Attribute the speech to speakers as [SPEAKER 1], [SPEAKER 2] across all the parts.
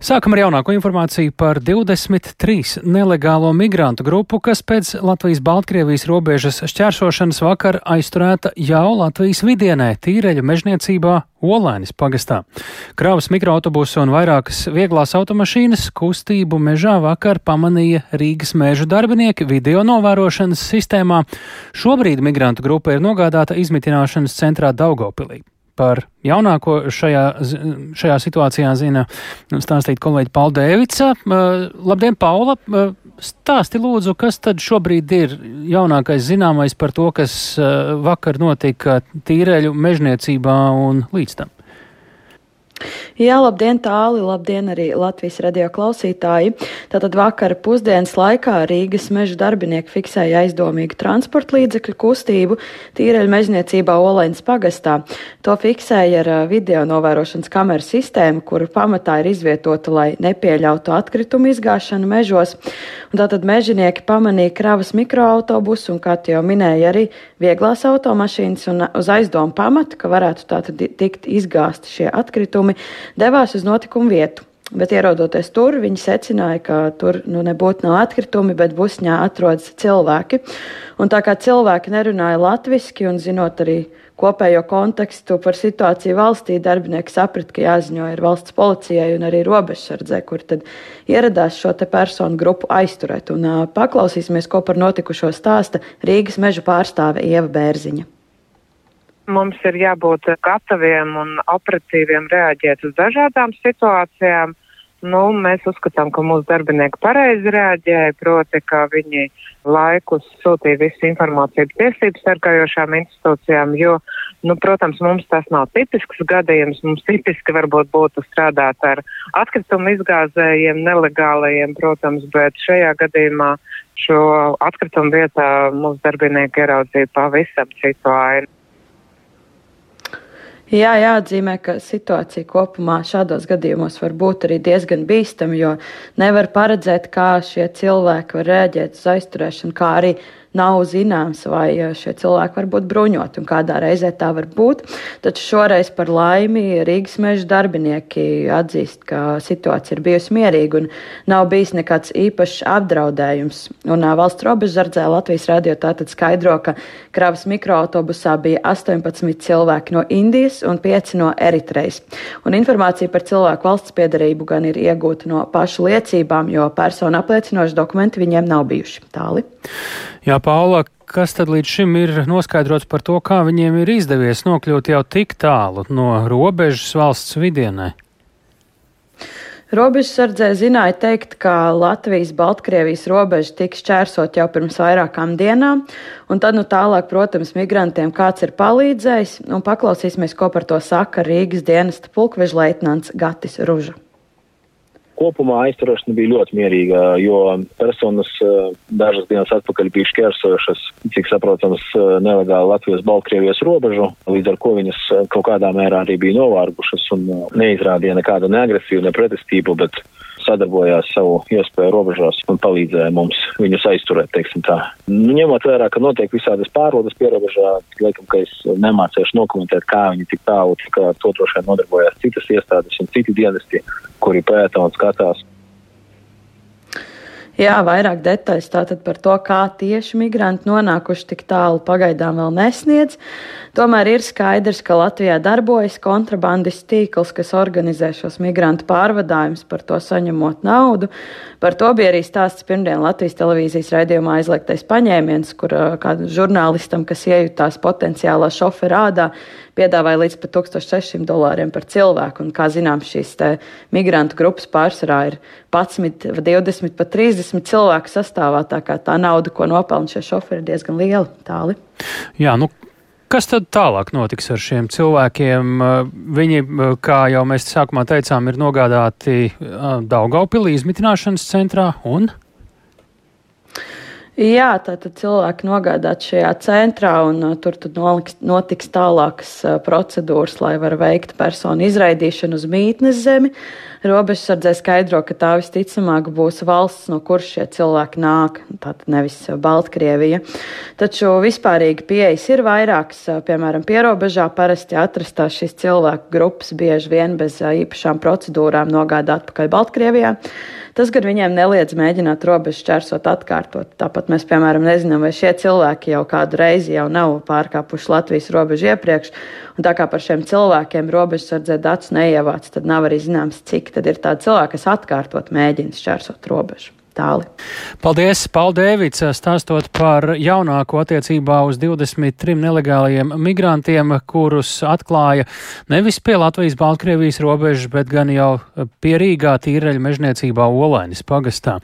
[SPEAKER 1] Sākam ar jaunāko informāciju par 23 nelegālo migrantu grupu, kas pēc Latvijas-Baltkrievijas robežas šķērsošanas vakar aizturēta jau Latvijas vidienē, tīreļu mežniecībā Olainis pagastā. Kravas mikroautobusu un vairākas vieglās automašīnas kustību mežā vakar pamanīja Rīgas mēžu darbinieki video novērošanas sistēmā. Šobrīd migrantu grupa ir nogādāta izmitināšanas centrā Daugopilī par jaunāko šajā, šajā situācijā zina stāstīt kolēģi Paula Dēvica. Labdien, Paula! Stāsti lūdzu, kas tad šobrīd ir jaunākais zināmais par to, kas vakar notika tīreļu mežniecībā un līdz tam?
[SPEAKER 2] Jā, labdien, tāli, labdien arī Latvijas radio klausītāji. Tātad vakara pusdienas laikā Rīgas meža darbinieki fiksēja aizdomīgu transporta līdzekļu kustību tīreļu mežniecībā Olēnas pagastā. To fiksēja ar video novērošanas kameru sistēmu, kuru pamatā ir izvietota, lai nepieļautu atkritumu izgāšanu mežos. Un tātad mežinieki pamanīja kravas mikroautobusu un, kā jau minēja, arī vieglās automašīnas un uz aizdomu pamatu, ka varētu tātad tikt izgāsti šie atkritumi devās uz notikumu vietu. Bet ierodoties tur, viņi secināja, ka tur nu, nebūtu nav atkritumi, bet busņā atrodas cilvēki. Un tā kā cilvēki nerunāja latviešu, un zinot arī kopējo kontekstu par situāciju valstī, darbinieki saprata, ka jāziņo ir valsts policijai un arī robežsardzē, kur tad ieradās šo personu grupu aizturēt. Un uh, paklausīsimies, ko par notikušo stāsta Rīgas meža pārstāve Ieva Bērziņa.
[SPEAKER 3] Mums ir jābūt gataviem un operatīviem reaģēt uz dažādām situācijām. Nu, mēs uzskatām, ka mūsu darbinieki pareizi reaģēja, proti, ka viņi laikus sūtīja visu informāciju tiesību sargājošām institūcijām, jo, nu, protams, mums tas nav tipisks gadījums. Mums tipiski varbūt būtu strādāt ar atkritumu izgāzējiem, nelegālajiem, protams, bet šajā gadījumā šo atkritumu vietā mūsu darbinieki ieraudzīja pavisam citu ainu.
[SPEAKER 2] Jā, jāatzīmē, ka situācija kopumā šādos gadījumos var būt arī diezgan bīstama, jo nevar paredzēt, kā šie cilvēki var rēģēt uz aizturēšanu, kā arī nav zināms, vai eh, šie cilvēki var būt bruņoti un kādā reizē tā var būt. Taču šoreiz par laimi Rīgas meža darbinieki atzīst, ka situācija ir bijusi mierīga un nav bijis nekāds īpašs apdraudējums. Un eh, valsts robežsardzē Latvijas radio tātad skaidro, ka kravas mikroautobusā bija 18 cilvēki no Indijas un 5 no Eritrejas. Un informācija par cilvēku valsts piedarību gan ir iegūta no pašu liecībām, jo personu apliecinoši dokumenti viņiem nav bijuši tāli.
[SPEAKER 1] Jā, Paula, kas tad līdz šim ir noskaidrots par to, kā viņiem ir izdevies nokļūt jau tik tālu no robežas valsts vidienē?
[SPEAKER 2] Robežsardzē zināja teikt, ka Latvijas-Baltkrievijas robeža tiks čērsot jau pirms vairākām dienām, un tad nu tālāk, protams, migrantiem kāds ir palīdzējis, un paklausīsimies, ko par to saka Rīgas dienesta pulkvežleitnants Gatis Ruža
[SPEAKER 4] kopumā aizturēšana bija ļoti mierīga, jo personas eh, dažas dienas atpakaļ bija šķērsojušas, cik saprotams, eh, nelegāli Latvijas-Baltkrievijas robežu, līdz ar ko viņas eh, kaut kādā mērā arī bija novārgušas un neizrādīja nekādu neagresīvu, ne pretestību, bet sadarbojās savu iespēju robežās un palīdzēja mums viņus aizturēt, teiksim tā. Nu, ņemot vērā, ka notiek visādas pārbaudas pierobežā, laikam, ka es nemācīšu nokomentēt, kā viņi tik tālu, cik to droši vien nodarbojās citas iestādes un citi dienesti, kuri pēta un skatās.
[SPEAKER 2] Jā, vairāk detaļas tātad par to, kā tieši migranti nonākuši tik tālu, pagaidām vēl nesniedz. Tomēr ir skaidrs, ka Latvijā darbojas kontrabandas tīkls, kas organizē šos migrantu pārvadājumus, par to saņemot naudu. Par to bija arī stāsts pirmdien Latvijas televīzijas raidījumā aizliegtais paņēmiens, kur kādam žurnālistam, kas iejutās potenciālā šofera ādā, piedāvāja līdz pat 1600 dolāriem par cilvēku. Un, kā zināms, šīs migrantu grupas pārsvarā ir 11, 20, pat 30 cilvēku sastāvā. Tā kā tā nauda, ko nopelna šie šoferi, ir diezgan liela. Tāli.
[SPEAKER 1] Jā, nu, Kas tad tālāk notiks ar šiem cilvēkiem? Viņi, kā jau mēs sākumā teicām, ir nogādāti Daugaupilī izmitināšanas centrā un
[SPEAKER 2] Jā, tātad cilvēki nogādāt šajā centrā, un uh, tur noliks, notiks tālākas uh, procedūras, lai var veikt personu izraidīšanu uz mītnes zemi. Robežsardzē skaidro, ka tā visticamāk būs valsts, no kuras šie cilvēki nāk, tātad nevis Baltkrievija. Taču vispārīgi pieejas ir vairākas, piemēram, pierobežā parasti atrastās šīs cilvēku grupas bieži vien bez īpašām procedūrām nogādā atpakaļ Baltkrievijā. Tas gan viņiem neliedz mēģināt robežu čērsot atkārtot. Tāpat mēs, piemēram, nezinām, vai šie cilvēki jau kādu reizi jau nav pārkāpuši Latvijas robežu iepriekš. Un tā kā par šiem cilvēkiem robežsardzē datus neievāc, tad nav arī zināms, cik tad ir tādi cilvēki, kas atkārtot mēģina šķērsot robežu tāli.
[SPEAKER 1] Paldies, Paldēvits, stāstot par jaunāko attiecībā uz 23 nelegālajiem migrantiem, kurus atklāja nevis pie Latvijas-Baltkrievijas robežas, bet gan jau pie Rīgā tīreļa mežniecībā Olainis pagastā.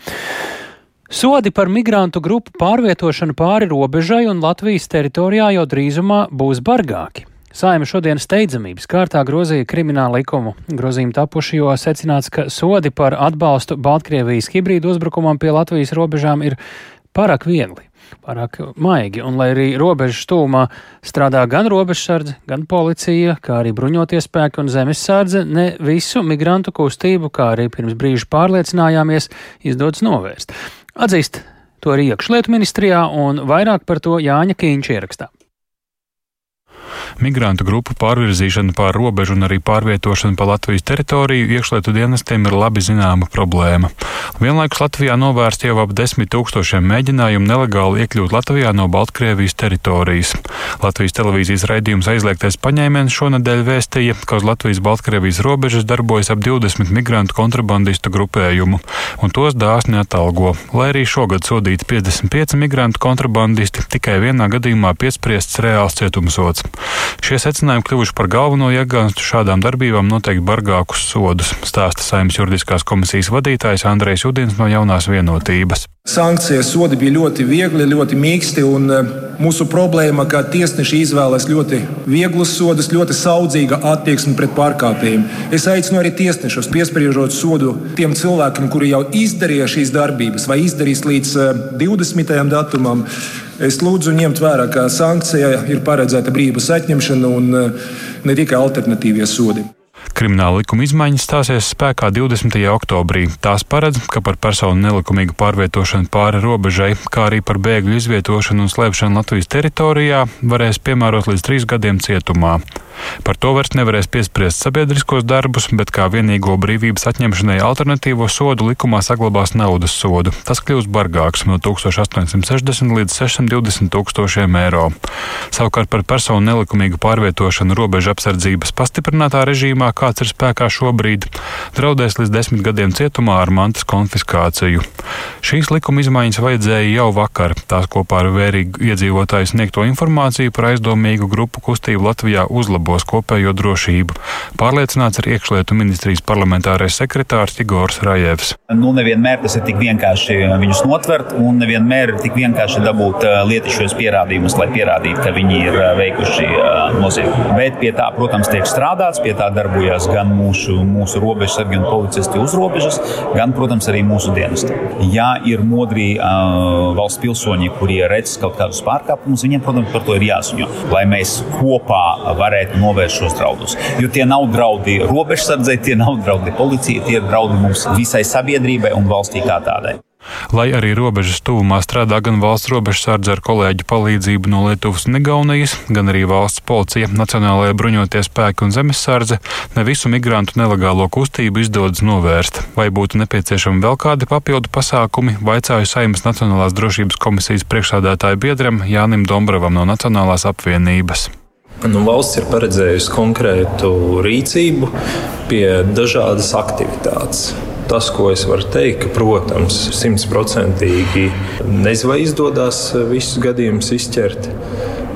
[SPEAKER 1] Sodi par migrantu grupu pārvietošanu pāri robežai un Latvijas teritorijā jau drīzumā būs bargāki. Saima šodien steidzamības kārtā grozīja kriminālu likumu. Grozījumi tapuši, jo secināts, ka sodi par atbalstu Baltkrievijas hibrīdu uzbrukumam pie Latvijas robežām ir pārāk viegli. Pārāk maigi, un lai arī robežas tūmā strādā gan robežsardze, gan policija, kā arī bruņoties spēki un zemesardze, ne visu migrantu kustību, kā arī pirms brīža pārliecinājāmies, izdodas novērst. Atzīst to arī iekšlietu ministrijā, un vairāk par to Jāņa Kīņš ierakstā.
[SPEAKER 5] Migrantu grupu pārvirzīšana pār robežu un arī pārvietošana pa Latvijas teritoriju iekšlietu dienestiem ir labi zināma problēma. Vienlaikus Latvijā novērst jau ap desmit tūkstošiem mēģinājumu nelegāli iekļūt Latvijā no Baltkrievijas teritorijas. Latvijas televīzijas raidījums aizliegtais paņēmiens šonadēļ vēstīja, ka uz Latvijas-Baltkrievijas robežas darbojas ap 20 migrantu kontrabandistu grupējumu, un tos dāsni atalgo. Lai arī šogad sodīti 55 migrantu kontrabandisti, tikai vienā gadījumā piespriests reāls cietumsots. Šie secinājumi kļuvuši par galveno iegānstu šādām darbībām noteikti bargākus sodus, stāsta Saimnes juridiskās komisijas vadītājs Andrejs Udins no jaunās vienotības.
[SPEAKER 6] Sankcijas sodi bija ļoti viegli, ļoti mīksti, un eh, mūsu problēma, ka tiesneši izvēlas ļoti vieglus sodus, ļoti saudzīga attieksme pret pārkāpējiem. Es aicinu arī tiesnešus piespriežot sodu tiem cilvēkiem, kuri jau izdarīja šīs darbības vai izdarīs līdz 20. Eh, datumam. Es lūdzu ņemt vērā, ka sankcija ir paredzēta brīvības atņemšana un eh, ne tikai alternatīvie sodi.
[SPEAKER 5] Krimināla likuma izmaiņas stāsies spēkā 20. oktobrī. Tās paredz, ka par personu nelikumīgu pārvietošanu pāri robežai, kā arī par bēgļu izvietošanu un slēpšanu Latvijas teritorijā varēs piemērot līdz trīs gadiem cietumā. Par to vairs nevarēs piespriest sabiedriskos darbus, bet kā vienīgo brīvības atņemšanai alternatīvo sodu likumā saglabās naudas sodu. Tas kļūs bargāks no 1860 līdz 620 tūkstošiem eiro. Savukārt par personu nelikumīgu pārvietošanu robežu apsardzības pastiprinātā režīmā, kāds ir spēkā šobrīd, draudēs līdz desmit gadiem cietumā ar mantas konfiskāciju. Šīs likuma izmaiņas vajadzēja jau vakar. Tās kopā ar vērīgu iedzīvotāju sniegto informāciju par aizdomīgu grupu kustību Latvijā uzlabos kopējo drošību. Pārliecināts ir iekšlietu ministrijas parlamentārais sekretārs Igors Rajevs.
[SPEAKER 7] Nu, nevienmēr tas ir tik vienkārši viņus notvert, un nevienmēr ir tik vienkārši dabūt uh, lietišķos pierādījumus, lai pierādītu, ka viņi ir uh, veikuši uh, noziegumu. Bet pie tā, protams, tiek strādāts, pie tā darbojas gan mūsu, mūsu robežsargi un policisti uz robežas, gan, protams, arī mūsu dienesti. Ja ir modri uh, valsts pilsoņi, kuri redz kaut kādus pārkāpumus, viņiem, protams, par to ir jāziņo, lai mēs kopā varētu novērst šos draudus. Jo tie nav draudi robežsardzei, tie nav draudi policijai, tie ir draudi mums visai sabiedrībai un valstī kā tādai.
[SPEAKER 5] Lai arī robežas tuvumā strādā gan valsts robežsardze ar kolēģu palīdzību no Lietuvas un Igaunijas, gan arī valsts policija, Nacionālajie bruņotie spēki un zemesardze, ne visu migrantu nelegālo kustību izdodas novērst. Vai būtu nepieciešami vēl kādi papildu pasākumi, vaicāju Saimas Nacionālās drošības komisijas priekšsādātāju biedram Jānim Dombravam no Nacionālās apvienības.
[SPEAKER 8] Nu, valsts ir paredzējusi konkrētu rīcību pie dažādas aktivitātes. Tas, ko es varu teikt, ka, protams, simtprocentīgi nezinu, vai izdodas visus gadījumus izķert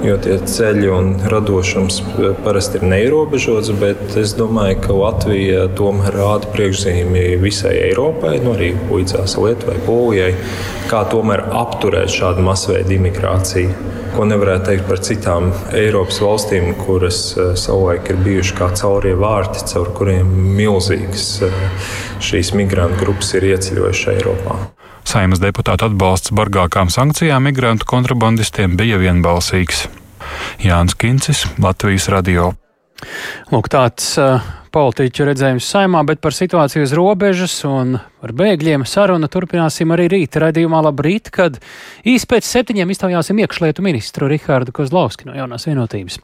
[SPEAKER 8] jo tie ceļi un radošums parasti ir neierobežots. Bet es domāju, ka Latvija tomēr rāda priekšzīmī visai Eiropai, nu arī līdzās Lietuvai, Polijai, kā tomēr apturēt šādu masveida imigrāciju. Ko nevarētu teikt par citām Eiropas valstīm, kuras eh, savulaik ir bijušas kā caurie vārti, caur kuriem milzīgas eh, šīs migrantu grupas ir ieceļojušas Eiropā.
[SPEAKER 5] Saimas deputātu atbalsts bargākām sankcijām migrantu kontrabandistiem bija vienbalsīgs. Jānis Kincis, Latvijas radio.
[SPEAKER 1] Lūk, tāds politiķu redzējums saimā, bet par situāciju uz robežas un par bēgļiem sarunu turpināsim arī rīt raidījumā Labrīt, kad īsi pēc septiņiem iztaujāsim iekšlietu ministru Rihārdu Kozlovski no jaunās vienotības.